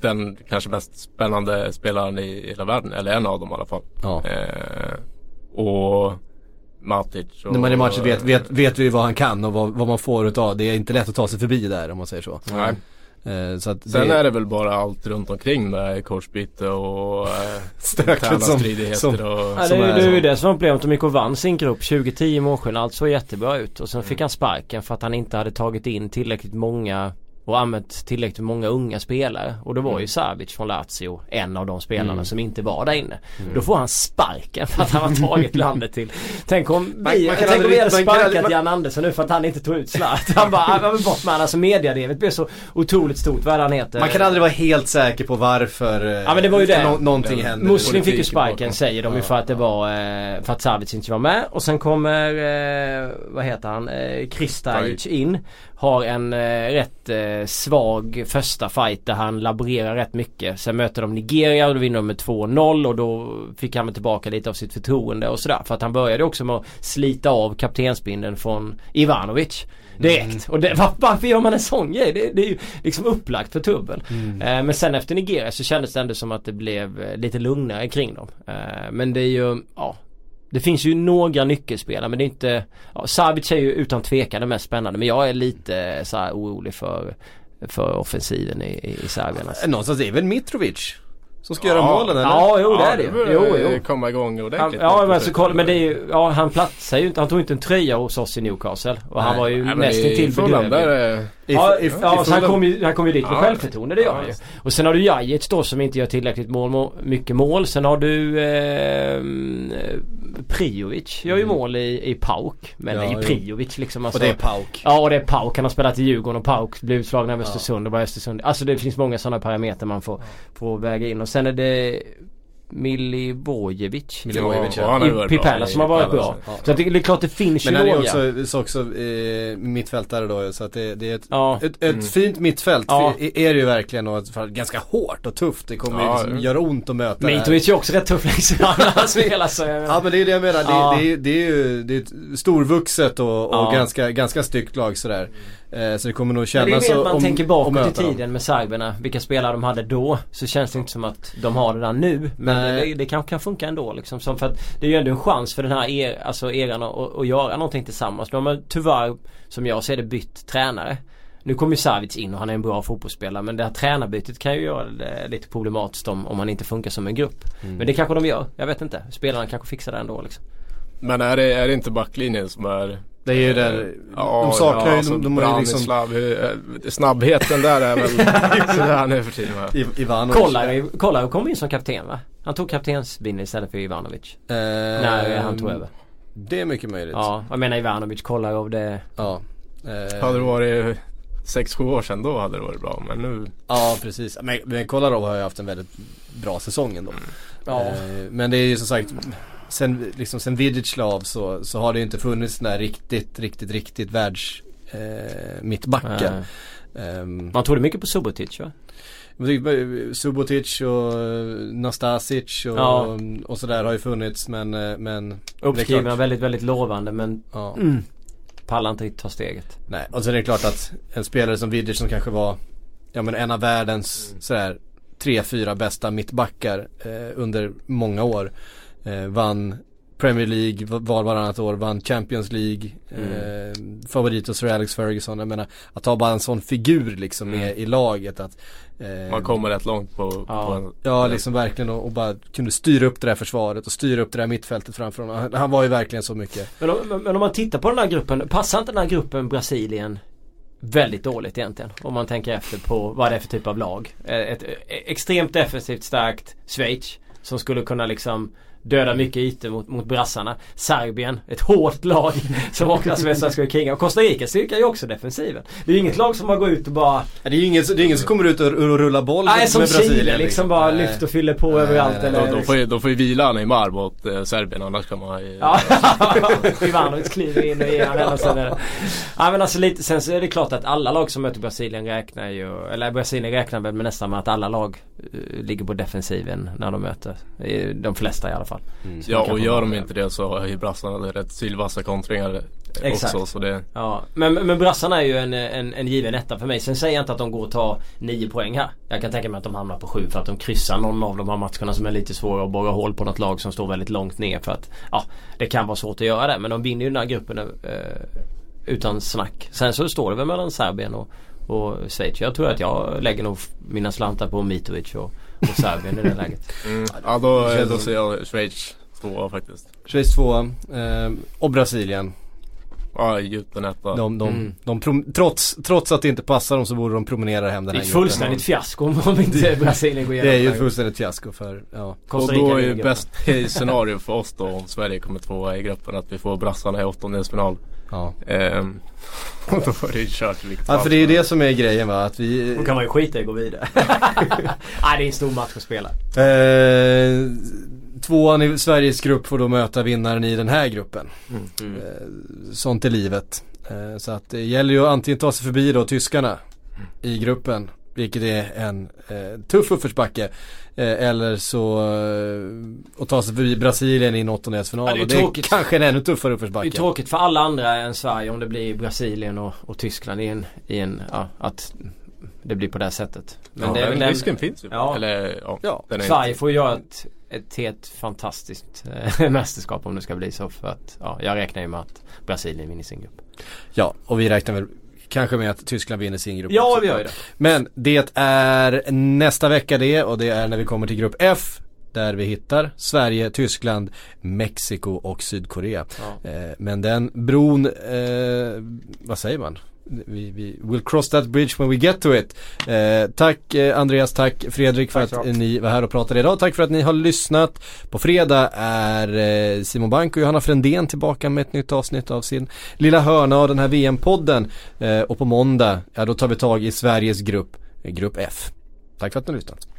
[SPEAKER 3] den kanske mest spännande spelaren i hela världen. Eller en av dem i alla fall. Ja. Eh, och Matic och,
[SPEAKER 1] När man i matchen vet, vet, vet vi vad han kan och vad, vad man får utav. Det är inte lätt att ta sig förbi där om man säger så.
[SPEAKER 3] Nej. Eh, så att Sen det... är det väl bara allt runt omkring med korsbyte och eh,
[SPEAKER 1] Stökigt som,
[SPEAKER 3] som, och...
[SPEAKER 2] Ja, det, är, det är ju det som var problemet. Och vann sin grupp 2010 målskillnad. Allt såg jättebra ut. Och sen fick mm. han sparken för att han inte hade tagit in tillräckligt många och använt tillräckligt många unga spelare. Och då var mm. ju Savic från Lazio en av de spelarna mm. som inte var där inne. Mm. Då får han sparken för att han har tagit landet till Tänk om vi, man, tänk om vi hade sparkat man, Jan Andersson nu för att han inte tog ut Zlatan. Han bara, bort med Alltså mediadevet blev så otroligt stort. Vad han heter?
[SPEAKER 1] Man kan aldrig vara helt säker på varför
[SPEAKER 2] Ja men det var ju det.
[SPEAKER 1] Nå någonting hände.
[SPEAKER 2] Muslim fick ju sparken säger de ju för att det var eh, för att Savic inte var med. Och sen kommer, eh, vad heter han, eh, Kristajic in har en eh, rätt eh, svag första fight där han laborerar rätt mycket. Sen möter de Nigeria och då vinner de med 2-0 och då fick han tillbaka lite av sitt förtroende och sådär. För att han började också med att slita av kaptensbindeln från Ivanovic. Direkt. Mm. Och det, var, varför gör man en sån grej? Det, det är ju liksom upplagt för tubbel. Mm. Eh, men sen efter Nigeria så kändes det ändå som att det blev eh, lite lugnare kring dem. Eh, men det är ju, ja det finns ju några nyckelspelare men det är inte ja, Savic är ju utan tvekan det mest spännande men jag är lite så här orolig för För offensiven i, i Serbien alltså.
[SPEAKER 1] Någonstans är väl Mitrovic som ska ja. göra målen eller?
[SPEAKER 2] Ja, jo det är det. Jo, jo.
[SPEAKER 3] komma igång ordentligt.
[SPEAKER 2] Ja, men alltså, kolla, men det är ju, ja han platsar ju inte. Han tog inte en tröja hos oss i Newcastle. Och Nej. han var ju nästintill bedrövlig. Ja, if, ja så han kom ju, han kom ju dit med ja. självförtroende, det gör han ju. Och sen har du Jajic då som inte gör tillräckligt mål, mycket mål. Sen har du eh, Priovic gör ju mm. mål i, i Pauk. Men ja, ju Priovic liksom.
[SPEAKER 1] Alltså, och det är Pauk.
[SPEAKER 2] Ja och det är Pauk. Han har spelat i Djurgården och Pauk blev utslagen av Östersund och var Östersund. Alltså det finns många sådana parametrar man får, får väga in. Och sen är det Milivojevic.
[SPEAKER 1] Milivojevic
[SPEAKER 2] ja. ja. Pipella som har varit bra. Ja. Så det är klart det finns
[SPEAKER 1] ju. Men han är också, också eh, mittfältare då så att det, det är ett, ja. ett, ett mm. fint mittfält ja. är det ju verkligen och ganska hårt och tufft. Det kommer ja. liksom göra ont att möta
[SPEAKER 2] Mitrovic är också rätt tuff liksom han spelar så.
[SPEAKER 1] Ja men det är det jag menar. Det, det, det, är ju det är ett storvuxet och, och ganska, ganska styggt lag sådär. Eh, så det kommer nog kännas
[SPEAKER 2] så. Man om, tänker bakåt i tiden med serberna. Vilka spelare de hade då. Så känns det inte som att de har det där nu. Men det, det kanske kan funka ändå liksom. Som för att det är ju ändå en chans för den här er, alltså eran att, att göra någonting tillsammans. De har tyvärr, som jag ser det, bytt tränare. Nu kommer ju Savic in och han är en bra fotbollsspelare men det här tränarbytet kan ju göra det lite problematiskt om, om man inte funkar som en grupp. Mm. Men det kanske de gör, jag vet inte. Spelarna kanske fixar det ändå liksom.
[SPEAKER 3] Men är det, är det inte backlinjen som är
[SPEAKER 1] det är ju där, ja, de saknar ja, ju, de, de har ju liksom
[SPEAKER 3] snabb, Snabbheten där är väl sådär nu för tiden va?
[SPEAKER 2] Ivanovic Kolla, kom in som kapten va? Han tog kaptensbindeln istället för Ivanovic. Eh, När han tog över.
[SPEAKER 1] Det är mycket möjligt.
[SPEAKER 2] Ja, jag menar Ivanovic kollar av det.
[SPEAKER 1] Ja.
[SPEAKER 3] Eh, Hade det varit 6-7 år sedan då hade det varit bra men nu
[SPEAKER 1] Ja precis, men, men Kolarov har ju haft en väldigt bra säsong ändå.
[SPEAKER 2] Ja.
[SPEAKER 1] Eh, men det är ju som sagt Sen, liksom, sen Vidic så, så har det ju inte funnits den där riktigt, riktigt, riktigt världs eh, mittbacken. Ehm,
[SPEAKER 2] Man trodde mycket på Subotic va?
[SPEAKER 1] Eh, Subotic och eh, Nastasic och,
[SPEAKER 2] Ja.
[SPEAKER 1] och sådär har ju funnits men, eh, men det
[SPEAKER 2] Uppskrivna väldigt, väldigt lovande men
[SPEAKER 1] ja.
[SPEAKER 2] mm, pallar inte riktigt ta steget.
[SPEAKER 1] Nej, och sen är det klart att en spelare som Vidic som kanske var Ja men en av världens sådär tre, fyra bästa mittbackar eh, under många år. Eh, vann Premier League var varannat år, vann Champions League. Eh, favorit hos Sir Alex Ferguson. Jag menar att ha bara en sån figur liksom
[SPEAKER 3] Mm.
[SPEAKER 1] med i laget att eh,
[SPEAKER 3] man kommer rätt långt på,
[SPEAKER 2] Ja.
[SPEAKER 3] på en,
[SPEAKER 1] Ja liksom verkligen och, och bara kunde styra upp det där försvaret och styra upp det där mittfältet framför honom. Han, han var ju verkligen så mycket.
[SPEAKER 2] Men om, men- om man tittar på den här gruppen, passar inte den här gruppen Brasilien väldigt dåligt egentligen? Om man tänker efter på vad det är för typ av lag. Eh, Ett eh, extremt defensivt starkt Schweiz som skulle kunna liksom döda mycket ytor mot, mot brassarna. Serbien, ett hårt lag som också svenskar ska kriga. Och Costa Rica styrkar ju också defensiven. Det är ju inget lag som bara går ut och bara
[SPEAKER 1] Det är ju ingen, det är ingen som kommer ut och, och rullar boll
[SPEAKER 2] Nej som
[SPEAKER 1] med Brasilien,
[SPEAKER 2] Chile liksom bara
[SPEAKER 1] Nej.
[SPEAKER 2] lyfter och fyller på
[SPEAKER 1] Nej,
[SPEAKER 2] överallt.
[SPEAKER 1] nej,
[SPEAKER 2] eller,
[SPEAKER 3] då, då, får ju, då får ju vila Neymar mot eh, Serbien annars kan man ju
[SPEAKER 2] Ja, Ivanovic kliver in och ger han och sen är det... Ja men alltså lite, sen så är det klart att alla lag som möter Brasilien räknar ju, eller Brasilien räknar väl med nästan med att alla lag eh, ligger på defensiven när de möter. Eh, De flesta i alla fall.
[SPEAKER 1] Mm.
[SPEAKER 2] Så
[SPEAKER 3] Ja och gör de inte det så har ju brassarna rätt sylvassa kontringar
[SPEAKER 2] Exakt.
[SPEAKER 3] också så det
[SPEAKER 2] Ja, men, men brassarna är ju en, en, en given etta för mig. Sen säger jag inte att de går och tar 9 poäng här. Jag kan tänka mig att de hamnar på 7 för att de kryssar någon av de här matcherna som är lite svåra att borra hål på något lag som står väldigt långt ner för att ja, det kan vara svårt att göra det. Men de vinner ju den här gruppen eh, utan snack. Sen så står det väl mellan Serbien och, och Schweiz. Jag tror att jag lägger nog mina slantar på Mitrovic och, och Serbien i det läget.
[SPEAKER 3] mm. Ja då, då ser jag Schweiz tvåa faktiskt
[SPEAKER 1] Schweiz tvåa eh, och Brasilien.
[SPEAKER 3] Ja Egypten etta
[SPEAKER 1] De, de,
[SPEAKER 2] Mm.
[SPEAKER 1] de prom- trots, trots att det inte passar dem så borde de promenera hem den
[SPEAKER 2] Det är
[SPEAKER 1] här
[SPEAKER 2] ett fullständigt fiasko om om inte Brasilien går igenom.
[SPEAKER 1] Det är ju ett
[SPEAKER 2] här
[SPEAKER 1] fullständigt fiasko för, ja.
[SPEAKER 3] Och då är ju bäst case scenario för oss då om Sverige kommer tvåa i gruppen att vi får brassarna i åttondelsfinal.
[SPEAKER 1] Ja.
[SPEAKER 3] Ehm, och då är det ju kört vilket
[SPEAKER 1] Ja för det är ju det som är grejen va, att vi
[SPEAKER 2] Då kan man ju skita i att gå vidare. Nej det är en stor match att spela.
[SPEAKER 1] eh, Tvåan i Sveriges grupp får då möta vinnaren i den här gruppen.
[SPEAKER 2] Mm.
[SPEAKER 1] Eh, sånt är livet. Eh, så att det gäller ju att antingen ta sig förbi då tyskarna i gruppen. Vilket är en eh, tuff uppförsbacke. Eh, eller så eh, att ta sig förbi Brasilien i en åttondelsfinal.
[SPEAKER 2] Ja, det är
[SPEAKER 1] och det är kanske en ännu tuffare
[SPEAKER 2] Det är
[SPEAKER 1] uppförsbacke.
[SPEAKER 2] tråkigt för alla andra än Sverige om det blir Brasilien och, och Tyskland i en, i en ja, att det blir på det här sättet. Men
[SPEAKER 3] ja,
[SPEAKER 2] det är väl
[SPEAKER 3] men
[SPEAKER 2] den,
[SPEAKER 3] risken finns ju.
[SPEAKER 2] Ja.
[SPEAKER 3] Eller ja,
[SPEAKER 1] Ja,
[SPEAKER 3] den är
[SPEAKER 2] Sverige
[SPEAKER 3] inte,
[SPEAKER 2] får göra ett, ett helt fantastiskt eh, mästerskap om det ska bli så för att ja, jag räknar ju med att Brasilien vinner sin grupp.
[SPEAKER 1] Ja, och vi räknar väl kanske med att Tyskland vinner sin grupp
[SPEAKER 2] Ja
[SPEAKER 1] också.
[SPEAKER 2] vi gör ju det.
[SPEAKER 1] Men det är nästa vecka det och det är när vi kommer till grupp F. Där vi hittar Sverige, Tyskland, Mexiko och Sydkorea.
[SPEAKER 2] Ja.
[SPEAKER 1] Eh, men den bron, eh, vad säger man? Vi, vi will cross that bridge when we get to it. Eh, tack eh, Andreas, tack Fredrik för
[SPEAKER 2] Tack
[SPEAKER 1] att ni var här och pratade idag. Tack för att ni har lyssnat. På fredag är eh, Simon Bank och Johanna Frändén tillbaka med ett nytt avsnitt av sin lilla hörna av den här VM-podden. Eh, och på måndag, ja då tar vi tag i Sveriges grupp, eh, grupp F. Tack för att ni har lyssnat.